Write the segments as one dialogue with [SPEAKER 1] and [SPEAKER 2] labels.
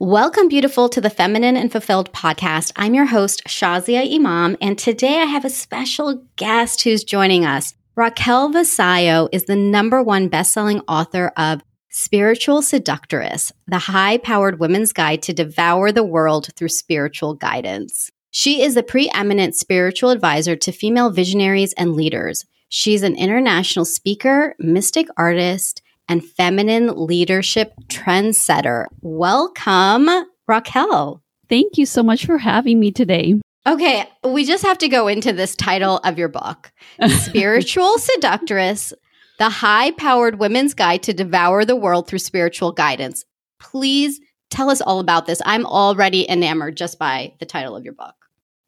[SPEAKER 1] Welcome, beautiful, to the Feminine and Fulfilled podcast. I'm your host, Shazia Imam, and today I have a special guest who's joining us. Raquel Vasallo is the number one best-selling author of Spiritual Seductress, the high-powered women's guide to devour the world through spiritual guidance. She is the preeminent spiritual advisor to female visionaries and leaders. She's an international speaker, mystic artist, and feminine leadership trendsetter. Welcome, Raquel.
[SPEAKER 2] Thank you so much for having me today.
[SPEAKER 1] Okay, we just have to go into this title of your book Spiritual Seductress, the high powered women's guide to devour the world through spiritual guidance. Please tell us all about this. I'm already enamored just by the title of your book.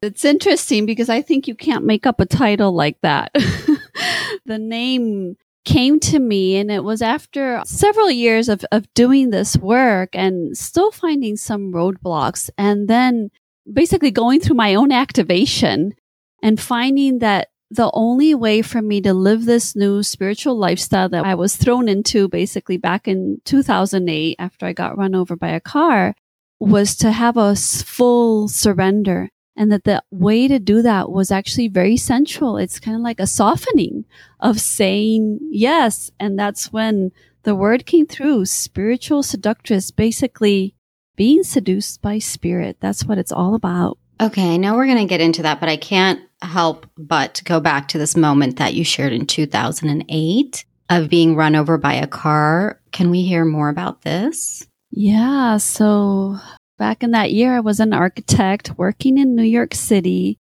[SPEAKER 2] It's interesting because I think you can't make up a title like that. the name came to me and it was after several years of, of doing this work and still finding some roadblocks and then basically going through my own activation and finding that the only way for me to live this new spiritual lifestyle that I was thrown into basically back in 2008 after I got run over by a car was to have a full surrender and that the way to do that was actually very sensual. It's kind of like a softening of saying yes. And that's when the word came through spiritual seductress, basically being seduced by spirit. That's what it's all about.
[SPEAKER 1] Okay, I know we're going to get into that, but I can't help but go back to this moment that you shared in 2008 of being run over by a car. Can we hear more about this?
[SPEAKER 2] Yeah. So Back in that year, I was an architect working in New York City,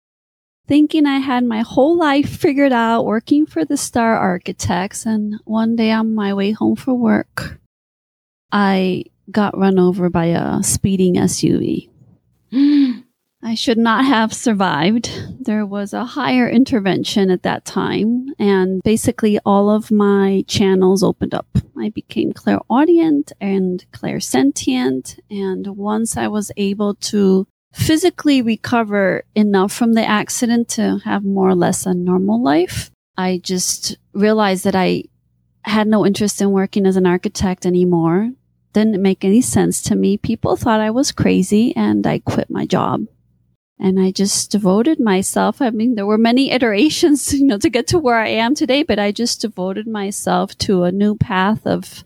[SPEAKER 2] thinking I had my whole life figured out working for the Star Architects. And one day on my way home from work, I got run over by a speeding SUV. I should not have survived. There was a higher intervention at that time, and basically all of my channels opened up. I became clairaudient and clairsentient, and once I was able to physically recover enough from the accident to have more or less a normal life, I just realized that I had no interest in working as an architect anymore. Didn't make any sense to me. People thought I was crazy, and I quit my job and I just devoted myself. I mean, there were many iterations, you know, to get to where I am today, but I just devoted myself to a new path of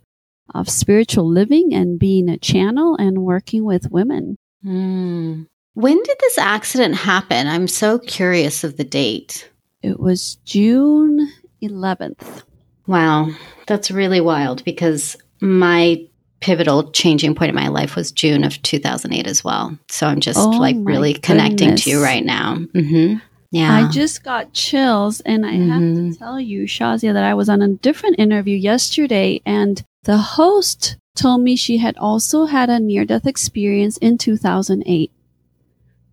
[SPEAKER 2] of spiritual living and being a channel and working with women.
[SPEAKER 1] Mm. When did this accident happen? I'm so curious of the date.
[SPEAKER 2] It was June 11th.
[SPEAKER 1] Wow, that's really wild because my pivotal changing point in my life was June of 2008 as well. So I'm just oh like really goodness. connecting to you right now. Mm-hmm.
[SPEAKER 2] Yeah. I just got chills. And I mm-hmm. have to mm-hmm. tell you, Shazia, that I was on a different interview yesterday and the host told me she had also had a near death experience in 2008.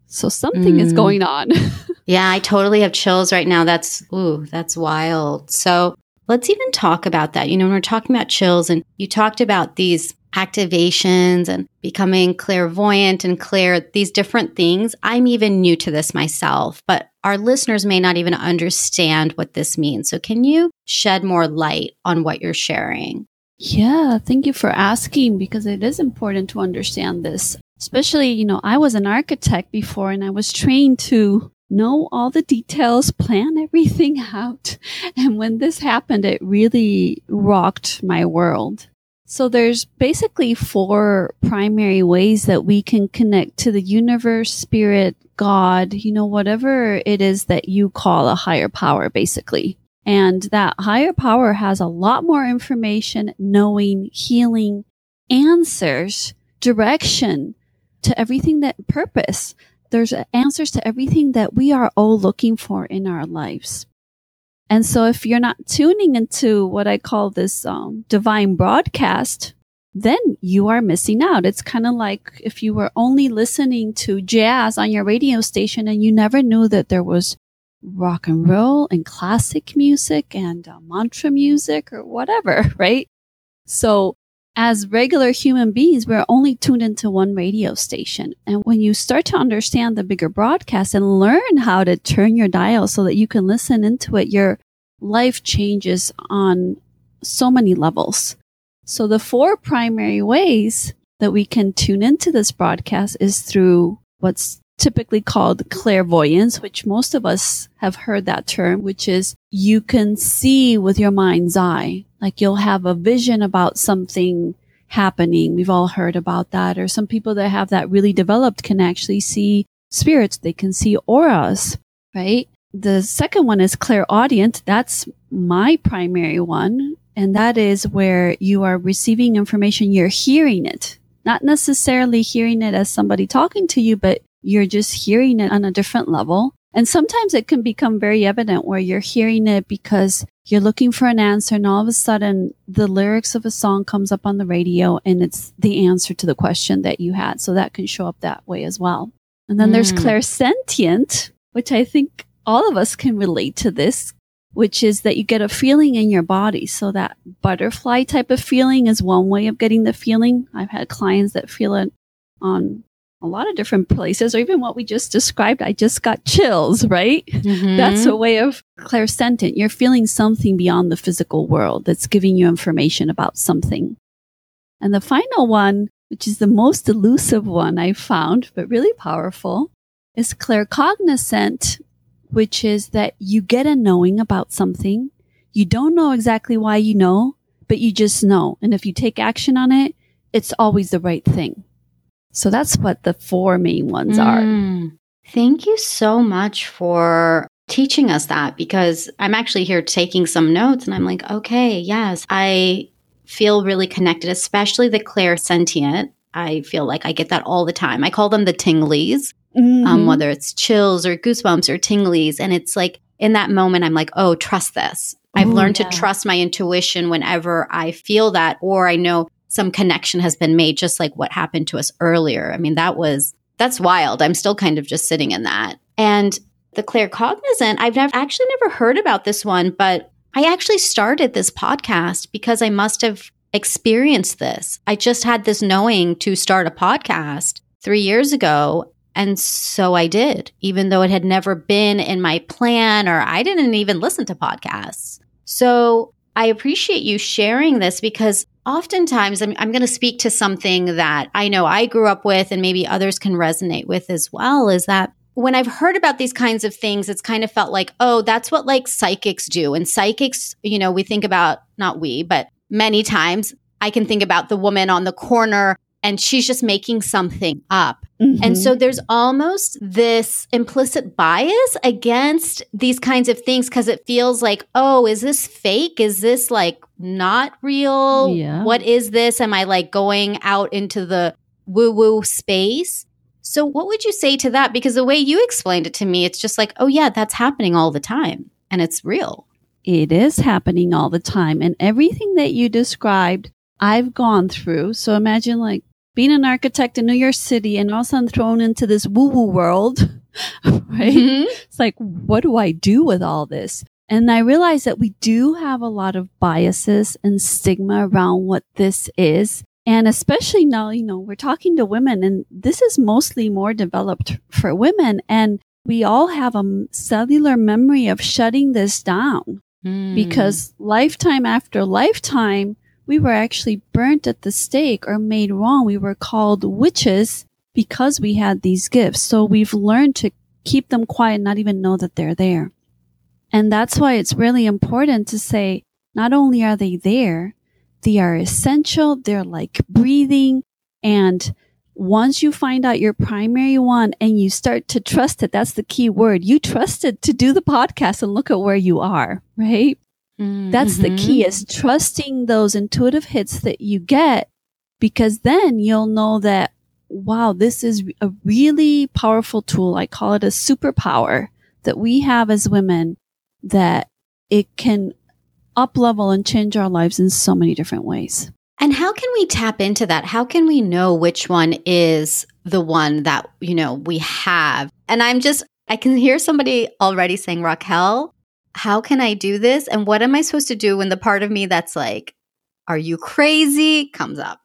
[SPEAKER 2] So something mm. is going on.
[SPEAKER 1] yeah, I totally have chills right now. That's, ooh, that's wild. So Let's even talk about that. You know, when we're talking about chills and you talked about these activations and becoming clairvoyant and clear, these different things. I'm even new to this myself, but our listeners may not even understand what this means. So, can you shed more light on what you're sharing?
[SPEAKER 2] Yeah, thank you for asking because it is important to understand this. Especially, you know, I was an architect before and I was trained to know all the details, plan everything out. And when this happened, it really rocked my world. So there's basically four primary ways that we can connect to the universe, spirit, God, you know, whatever it is that you call a higher power, basically. And that higher power has a lot more information, knowing, healing, answers, direction to everything that purpose there's answers to everything that we are all looking for in our lives. And so if you're not tuning into what I call this um, divine broadcast, then you are missing out. It's kind of like if you were only listening to jazz on your radio station and you never knew that there was rock and roll and classic music and uh, mantra music or whatever, right? So as regular human beings, we're only tuned into one radio station. And when you start to understand the bigger broadcast and learn how to turn your dial so that you can listen into it, your life changes on so many levels. So the four primary ways that we can tune into this broadcast is through what's typically called clairvoyance, which most of us have heard that term, which is you can see with your mind's eye. Like you'll have a vision about something happening. We've all heard about that. Or some people that have that really developed can actually see spirits. They can see auras, right? The second one is clairaudient. That's my primary one. And that is where you are receiving information. You're hearing it, not necessarily hearing it as somebody talking to you, but you're just hearing it on a different level. And sometimes it can become very evident where you're hearing it because you're looking for an answer and all of a sudden the lyrics of a song comes up on the radio and it's the answer to the question that you had. So that can show up that way as well. And then mm. there's clairsentient, which I think all of us can relate to this, which is that you get a feeling in your body. So that butterfly type of feeling is one way of getting the feeling. I've had clients that feel it on a lot of different places, or even what we just described. I just got chills, right? Mm-hmm. That's a way of clairsentient. You're feeling something beyond the physical world that's giving you information about something. And the final one, which is the most elusive one I found, but really powerful, is claircognizant, which is that you get a knowing about something. You don't know exactly why you know, but you just know. And if you take action on it, it's always the right thing. So that's what the four main ones mm. are.
[SPEAKER 1] Thank you so much for teaching us that because I'm actually here taking some notes and I'm like, okay, yes, I feel really connected, especially the clairsentient. I feel like I get that all the time. I call them the tinglies, um, mm-hmm. um, whether it's chills or goosebumps or tinglies. And it's like in that moment, I'm like, oh, trust this. I've Ooh, learned yeah. to trust my intuition whenever I feel that, or I know some connection has been made, just like what happened to us earlier. I mean, that was, that's wild. I'm still kind of just sitting in that. And the claircognizant, I've never, actually never heard about this one, but I actually started this podcast because I must have experienced this. I just had this knowing to start a podcast three years ago. And so I did, even though it had never been in my plan or I didn't even listen to podcasts. So I appreciate you sharing this because oftentimes I'm, I'm going to speak to something that I know I grew up with and maybe others can resonate with as well is that when I've heard about these kinds of things, it's kind of felt like, oh, that's what like psychics do. And psychics, you know, we think about, not we, but many times I can think about the woman on the corner and she's just making something up. Mm-hmm. And so there's almost this implicit bias against these kinds of things because it feels like, oh, is this fake? Is this like not real? Yeah. What is this? Am I like going out into the woo woo space? So, what would you say to that? Because the way you explained it to me, it's just like, oh, yeah, that's happening all the time and it's real.
[SPEAKER 2] It is happening all the time. And everything that you described, I've gone through. So, imagine like being an architect in New York City and all of a sudden thrown into this woo woo world, right? Mm-hmm. It's like, what do I do with all this? And I realize that we do have a lot of biases and stigma around what this is. And especially now, you know, we're talking to women and this is mostly more developed for women. And we all have a cellular memory of shutting this down mm. because lifetime after lifetime, we were actually burnt at the stake or made wrong. We were called witches because we had these gifts. So we've learned to keep them quiet, not even know that they're there. And that's why it's really important to say, not only are they there, they are essential. They're like breathing. And once you find out your primary one and you start to trust it, that's the key word. You trusted to do the podcast and look at where you are, right? Mm-hmm. That's the key mm-hmm. is trusting those intuitive hits that you get because then you'll know that, wow, this is a really powerful tool. I call it a superpower that we have as women that it can up level and change our lives in so many different ways.
[SPEAKER 1] And how can we tap into that? How can we know which one is the one that, you know, we have? And I'm just, I can hear somebody already saying, Raquel, how can I do this? And what am I supposed to do when the part of me that's like, are you crazy comes up?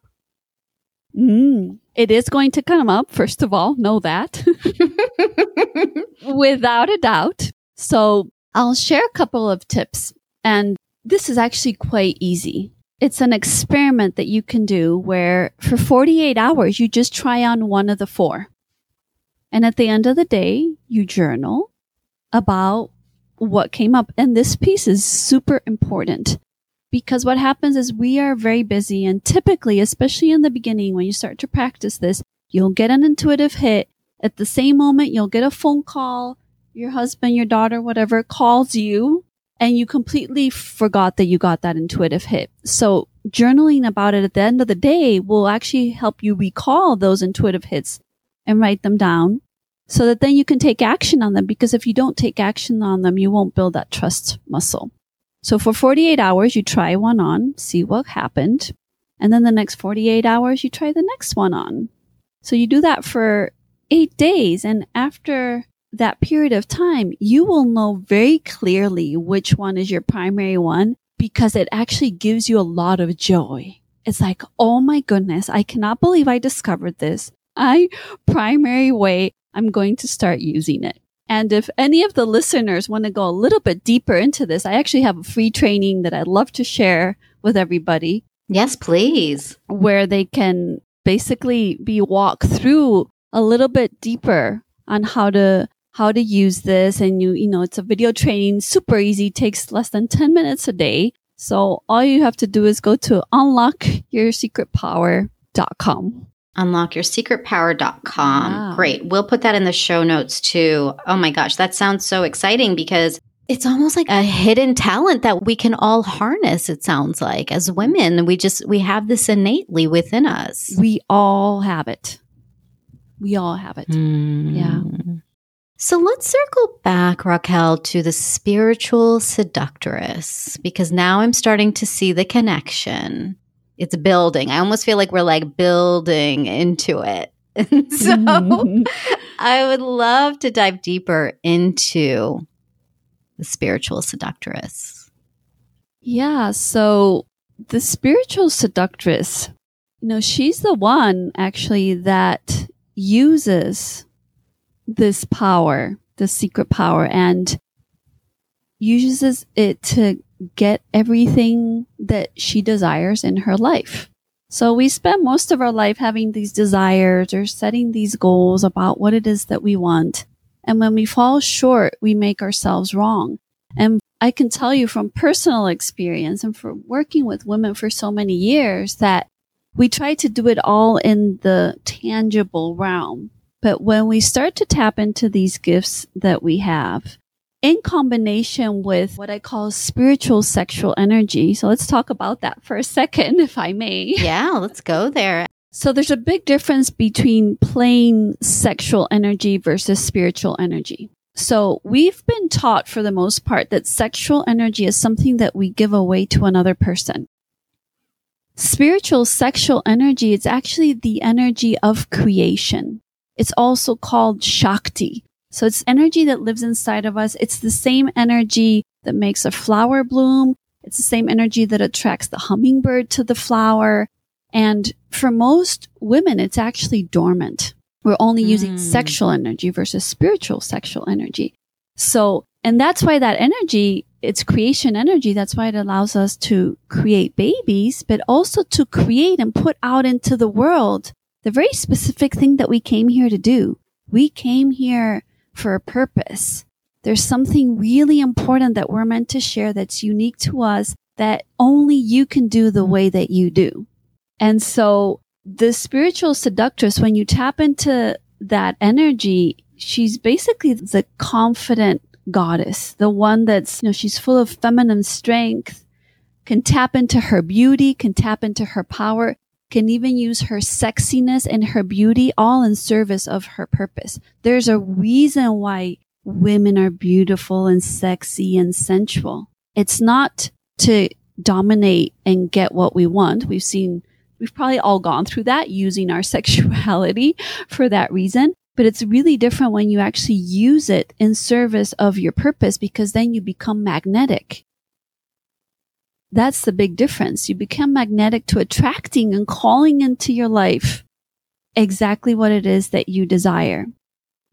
[SPEAKER 2] Mm, it is going to come up, first of all, know that without a doubt. So I'll share a couple of tips. And this is actually quite easy. it's an experiment that you can do where for 48 hours you just try on one of the four. And at the end of the day, you journal about what came up. And this piece is super important because what happens is we are very busy and typically, especially in the beginning, when you start to practice this, you'll get an intuitive hit. At the same moment, you'll get a phone call. Your husband, your daughter, whatever calls you and you completely forgot that you got that intuitive hit. So journaling about it at the end of the day will actually help you recall those intuitive hits and write them down so that then you can take action on them. Because if you don't take action on them, you won't build that trust muscle. So for 48 hours, you try one on, see what happened. And then the next 48 hours, you try the next one on. So you do that for eight days. And after that period of time, you will know very clearly which one is your primary one because it actually gives you a lot of joy. It's like, oh my goodness, I cannot believe I discovered this. I primary way, I'm going to start using it. And if any of the listeners want to go a little bit deeper into this, I actually have a free training that I'd love to share with everybody.
[SPEAKER 1] Yes, please.
[SPEAKER 2] Where they can basically be walked through a little bit deeper on how to how to use this and you you know it's a video training super easy takes less than 10 minutes a day so all you have to do is go to unlockyoursecretpower.com
[SPEAKER 1] unlockyoursecretpower.com wow. great. We'll put that in the show notes too. Oh my gosh that sounds so exciting because it's almost like a hidden talent that we can all harness it sounds like as women. We just we have this innately within us.
[SPEAKER 2] We all have it. We all have it. Mm. yeah.
[SPEAKER 1] So let's circle back, Raquel, to the spiritual seductress, because now I'm starting to see the connection. It's building. I almost feel like we're like building into it. so mm-hmm. I would love to dive deeper into the spiritual seductress.
[SPEAKER 2] Yeah. So the spiritual seductress, you know, she's the one actually that uses this power, the secret power, and uses it to get everything that she desires in her life. So we spend most of our life having these desires or setting these goals about what it is that we want. And when we fall short, we make ourselves wrong. And I can tell you from personal experience and from working with women for so many years that we try to do it all in the tangible realm. But when we start to tap into these gifts that we have, in combination with what I call spiritual sexual energy. So let's talk about that for a second, if I may.
[SPEAKER 1] Yeah, let's go there.
[SPEAKER 2] So there's a big difference between plain sexual energy versus spiritual energy. So we've been taught for the most part that sexual energy is something that we give away to another person. Spiritual sexual energy is actually the energy of creation. It's also called Shakti. So it's energy that lives inside of us. It's the same energy that makes a flower bloom. It's the same energy that attracts the hummingbird to the flower. And for most women, it's actually dormant. We're only mm. using sexual energy versus spiritual sexual energy. So, and that's why that energy, it's creation energy. That's why it allows us to create babies, but also to create and put out into the world the very specific thing that we came here to do. We came here for a purpose. There's something really important that we're meant to share that's unique to us that only you can do the way that you do. And so the spiritual seductress, when you tap into that energy, she's basically the confident goddess, the one that's, you know, she's full of feminine strength, can tap into her beauty, can tap into her power, can even use her sexiness and her beauty all in service of her purpose. There's a reason why women are beautiful and sexy and sensual. It's not to dominate and get what we want. We've seen, we've probably all gone through that using our sexuality for that reason. But it's really different when you actually use it in service of your purpose because then you become magnetic. That's the big difference. You become magnetic to attracting and calling into your life exactly what it is that you desire.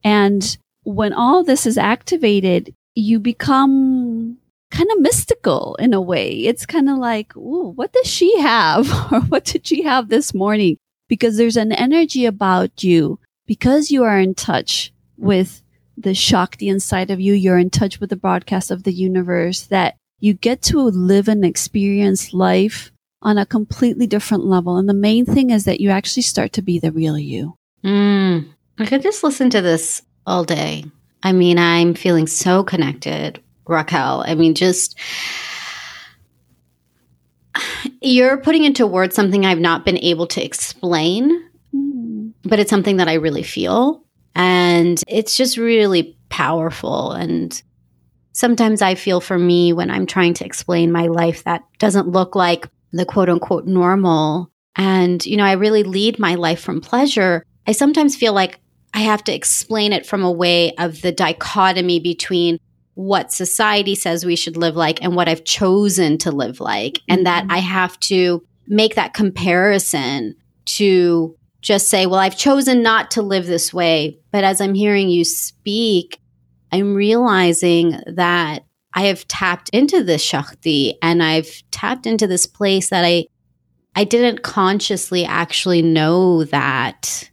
[SPEAKER 2] And when all this is activated, you become kind of mystical in a way. It's kind of like, ooh, what does she have? or what did she have this morning? Because there's an energy about you because you are in touch with the Shakti inside of you. You're in touch with the broadcast of the universe that you get to live and experience life on a completely different level. And the main thing is that you actually start to be the real you.
[SPEAKER 1] Mm, I could just listen to this all day. I mean, I'm feeling so connected, Raquel. I mean, just you're putting into words something I've not been able to explain, mm. but it's something that I really feel. And it's just really powerful. And sometimes I feel for me when I'm trying to explain my life that doesn't look like the quote unquote normal. And, you know, I really lead my life from pleasure. I sometimes feel like I have to explain it from a way of the dichotomy between what society says we should live like and what I've chosen to live like. Mm-hmm. And that mm-hmm. I have to make that comparison to just say, well, I've chosen not to live this way. But as I'm hearing you speak, I'm realizing that I have tapped into this Shakti and I've tapped into this place that I I didn't consciously actually know that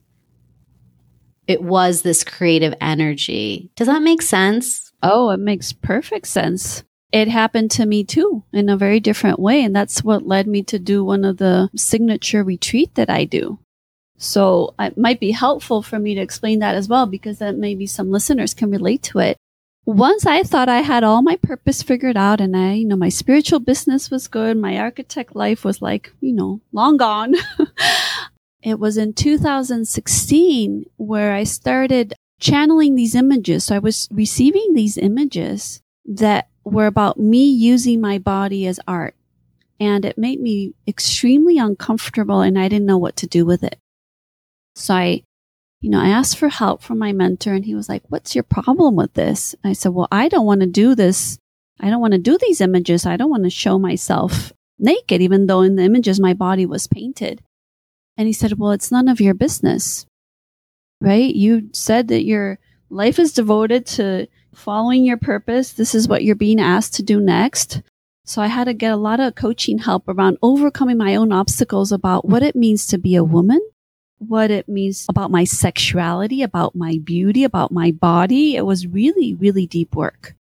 [SPEAKER 1] it was this creative energy. Does that make sense?
[SPEAKER 2] Oh, it makes perfect sense. It happened to me too in a very different way. And that's what led me to do one of the signature retreat that I do. So uh, it might be helpful for me to explain that as well, because then maybe some listeners can relate to it. Once I thought I had all my purpose figured out and I, you know, my spiritual business was good. My architect life was like, you know, long gone. it was in 2016 where I started channeling these images. So I was receiving these images that were about me using my body as art. And it made me extremely uncomfortable and I didn't know what to do with it. So I, you know, I asked for help from my mentor and he was like, what's your problem with this? I said, well, I don't want to do this. I don't want to do these images. I don't want to show myself naked, even though in the images my body was painted. And he said, well, it's none of your business, right? You said that your life is devoted to following your purpose. This is what you're being asked to do next. So I had to get a lot of coaching help around overcoming my own obstacles about what it means to be a woman what it means about my sexuality, about my beauty, about my body. It was really, really deep work.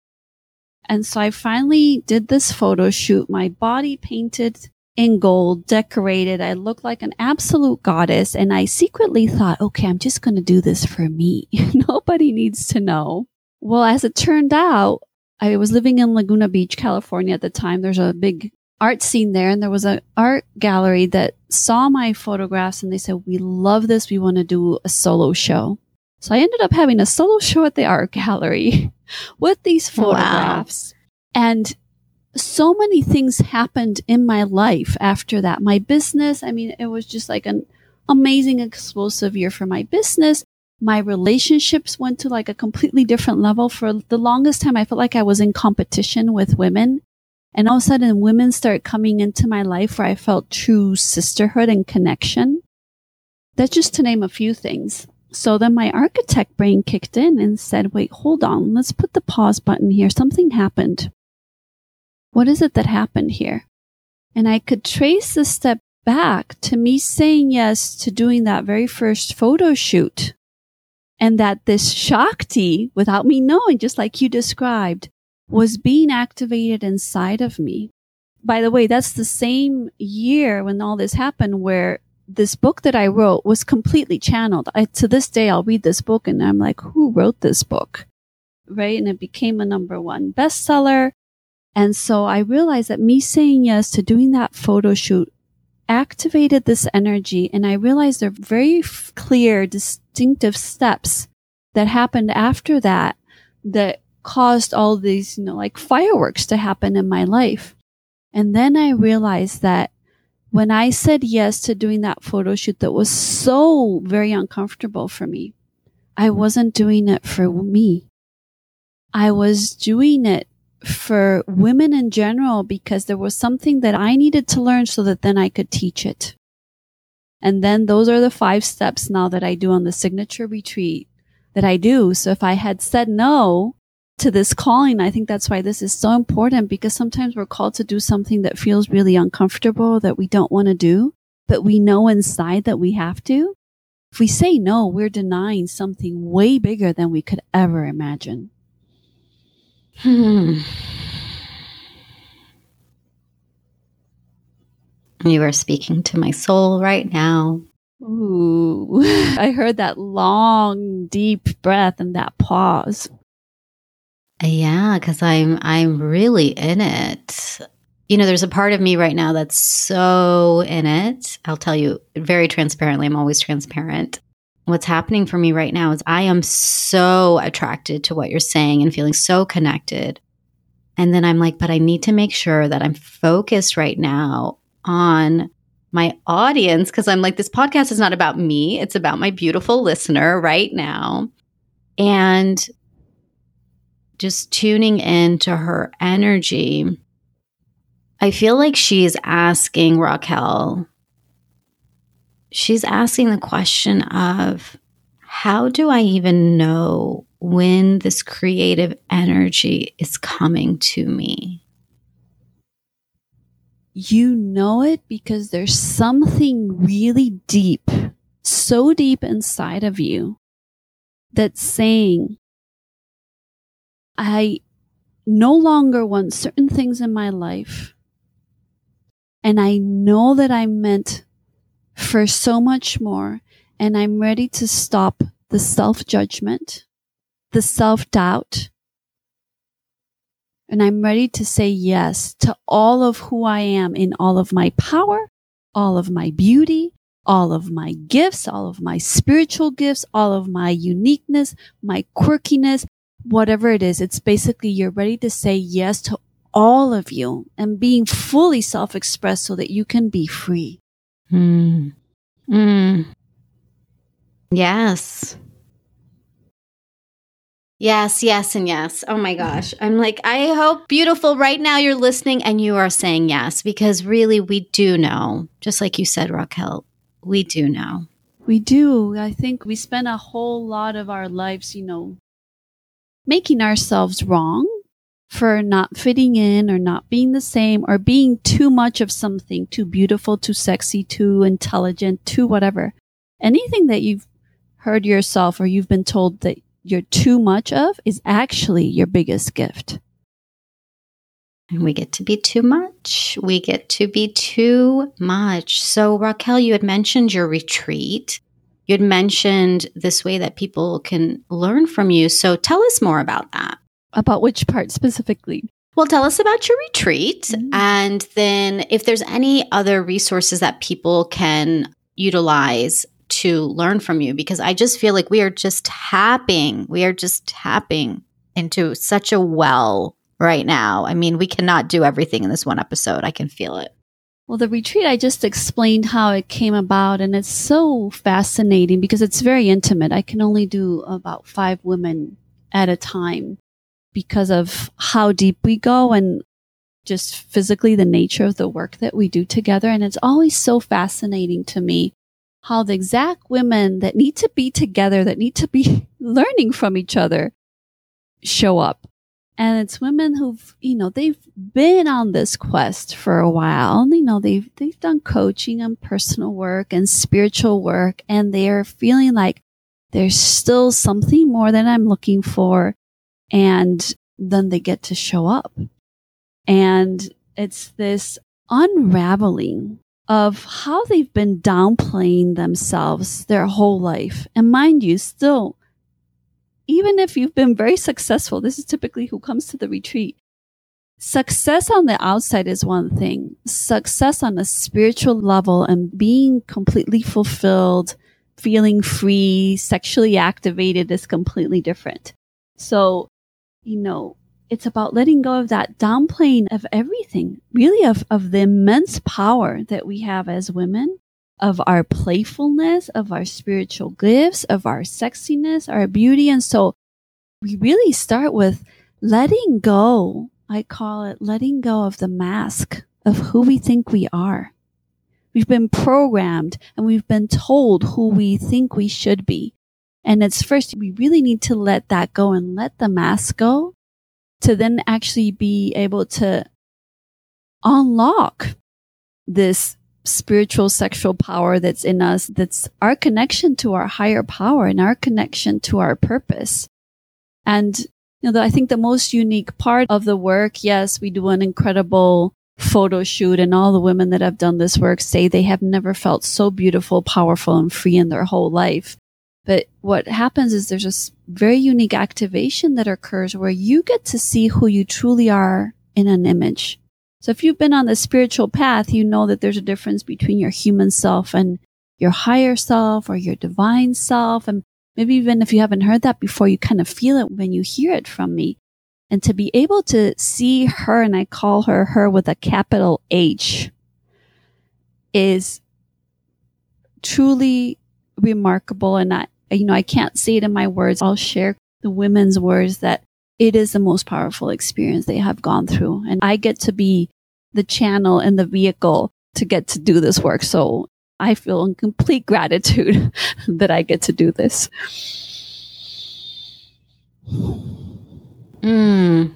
[SPEAKER 2] And so I finally did this photo shoot, my body painted in gold, decorated. I looked like an absolute goddess. And I secretly thought, okay, I'm just going to do this for me. Nobody needs to know. Well, as it turned out, I was living in Laguna Beach, California at the time. There's a big art scene there and there was an art gallery that saw my photographs and they said, we love this. We want to do a solo show. So I ended up having a solo show at the art gallery with these photographs. Wow. And so many things happened in my life after that. My business, I mean, it was just like an amazing explosive year for my business. My relationships went to like a completely different level. For the longest time, I felt like I was in competition with women and all of a sudden, women start coming into my life where I felt true sisterhood and connection. That's just to name a few things. So then my architect brain kicked in and said, wait, hold on. Let's put the pause button here. Something happened. What is it that happened here? And I could trace the step back to me saying yes to doing that very first photo shoot. And that this Shakti, without me knowing, just like you described, was being activated inside of me. By the way, that's the same year when all this happened where this book that I wrote was completely channeled. I, to this day, I'll read this book and I'm like, who wrote this book? Right. And it became a number one bestseller. And so I realized that me saying yes to doing that photo shoot activated this energy. And I realized there are very f- clear, distinctive steps that happened after that that caused all these, you know, like fireworks to happen in my life. And then I realized that when I said yes to doing that photo shoot that was so very uncomfortable for me, I wasn't doing it for me. I was doing it for women in general because there was something that I needed to learn so that then I could teach it. And then those are the five steps now that I do on the signature retreat that I do. So if I had said no, to this calling. I think that's why this is so important because sometimes we're called to do something that feels really uncomfortable that we don't want to do, but we know inside that we have to. If we say no, we're denying something way bigger than we could ever imagine.
[SPEAKER 1] Hmm. You are speaking to my soul right now.
[SPEAKER 2] Ooh, I heard that long, deep breath and that pause.
[SPEAKER 1] Yeah, because I'm I'm really in it. You know, there's a part of me right now that's so in it. I'll tell you very transparently. I'm always transparent. What's happening for me right now is I am so attracted to what you're saying and feeling so connected. And then I'm like, but I need to make sure that I'm focused right now on my audience because I'm like, this podcast is not about me. It's about my beautiful listener right now. And just tuning in to her energy, I feel like she's asking Raquel, she's asking the question of, how do I even know when this creative energy is coming to me?
[SPEAKER 2] You know it because there's something really deep, so deep inside of you that's saying, I no longer want certain things in my life. And I know that I'm meant for so much more. And I'm ready to stop the self judgment, the self doubt, and I'm ready to say yes to all of who I am in all of my power, all of my beauty, all of my gifts, all of my spiritual gifts, all of my uniqueness, my quirkiness, whatever it is. It's basically you're ready to say yes to all of you and being fully self expressed so that you can be free.
[SPEAKER 1] Hmm. Hmm. Yes. Yes, yes, and yes. Oh my gosh. I'm like, I hope beautiful right now you're listening and you are saying yes because really we do know, just like you said, Raquel, we do know.
[SPEAKER 2] We do. I think we spend a whole lot of our lives, you know, making ourselves wrong for not fitting in or not being the same or being too much of something, too beautiful, too sexy, too intelligent, too whatever. Anything that you've heard yourself or you've been told that you're too much of is actually your biggest gift.
[SPEAKER 1] And we get to be too much. We get to be too much. So, Raquel, you had mentioned your retreat. You had mentioned this way that people can learn from you. So, tell us more about that.
[SPEAKER 2] About which part specifically?
[SPEAKER 1] Well, tell us about your retreat. Mm-hmm. And then, if there's any other resources that people can utilize to learn from you because I just feel like we are just tapping, we are just tapping into such a well right now. I mean, we cannot do everything in this one episode. I can feel it.
[SPEAKER 2] Well, the retreat, I just explained how it came about, and it's so fascinating because it's very intimate. I can only do about five women at a time because of how deep we go and just physically the nature of the work that we do together. And it's always so fascinating to me how the exact women that need to be together, that need to be learning from each other, show up. And it's women who've, you know, they've been on this quest for a while. And, you know, they've, they've done coaching and personal work and spiritual work, and they're feeling like there's still something more that I'm looking for. And then they get to show up. And it's this unraveling of how they've been downplaying themselves their whole life. And mind you, still, even if you've been very successful, this is typically who comes to the retreat. Success on the outside is one thing. Success on a spiritual level and being completely fulfilled, feeling free, sexually activated is completely different. So, you know, it's about letting go of that downplaying of everything, really of, of the immense power that we have as women, of our playfulness, of our spiritual gifts, of our sexiness, our beauty. And so we really start with letting go. I call it letting go of the mask of who we think we are. We've been programmed and we've been told who we think we should be. And it's first, we really need to let that go and let the mask go to then actually be able to unlock this spiritual sexual power that's in us, that's our connection to our higher power and our connection to our purpose. And, you know, I think the most unique part of the work, yes, we do an incredible photo shoot and all the women that have done this work say they have never felt so beautiful, powerful and free in their whole life. But what happens is there's a very unique activation that occurs where you get to see who you truly are in an image. So if you've been on the spiritual path, you know that there's a difference between your human self and your higher self or your divine self. And maybe even if you haven't heard that before, you kind of feel it when you hear it from me. And to be able to see her, and I call her her with a capital H, is truly remarkable. And I, you know, I can't say it in my words. I'll share the women's words that it is the most powerful experience they have gone through. And I get to be the channel and the vehicle to get to do this work. So I feel in complete gratitude that I get to do this.
[SPEAKER 1] Mm.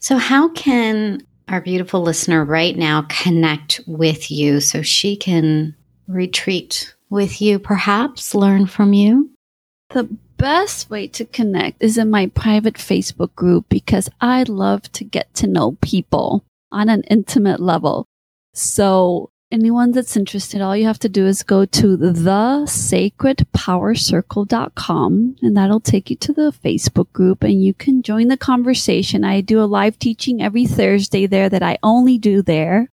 [SPEAKER 1] So, how can our beautiful listener right now connect with you so she can retreat with you, perhaps learn from you?
[SPEAKER 2] The best way to connect is in my private Facebook group because I love to get to know people on an intimate level. So anyone that's interested, all you have to do is go to thesacredpowercircle.com and that'll take you to the Facebook group and you can join the conversation. I do a live teaching every Thursday there that I only do there.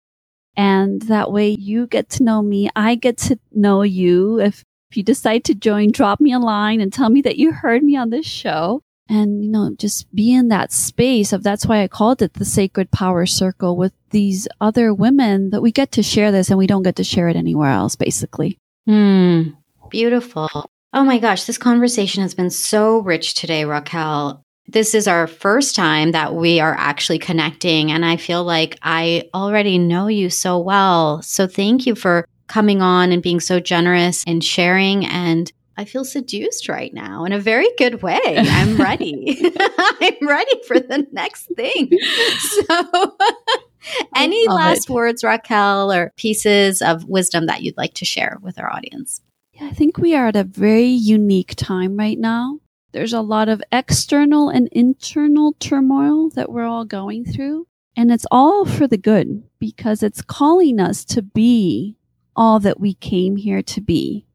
[SPEAKER 2] And that way you get to know me. I get to know you. If, if you decide to join, drop me a line and tell me that you heard me on this show and you know just be in that space of that's why i called it the sacred power circle with these other women that we get to share this and we don't get to share it anywhere else basically.
[SPEAKER 1] Hmm. Beautiful. Oh my gosh this conversation has been so rich today raquel. This is our first time that we are actually connecting and i feel like i already know you so well. So thank you for coming on and being so generous and sharing and I feel seduced right now in a very good way. I'm ready. I'm ready for the next thing. So, any last it. words, Raquel, or pieces of wisdom that you'd like to share with our audience?
[SPEAKER 2] Yeah, I think we are at a very unique time right now. There's a lot of external and internal turmoil that we're all going through. And it's all for the good because it's calling us to be all that we came here to be.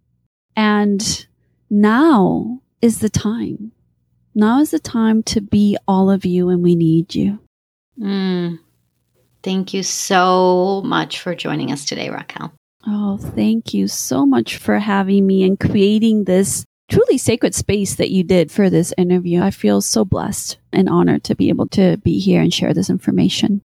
[SPEAKER 2] And now is the time. Now is the time to be all of you and we need you.
[SPEAKER 1] Mm. Thank you so much for joining us today, Raquel.
[SPEAKER 2] Oh, thank you so much for having me and creating this truly sacred space that you did for this interview. I feel so blessed and honored to be able to be here and share this information.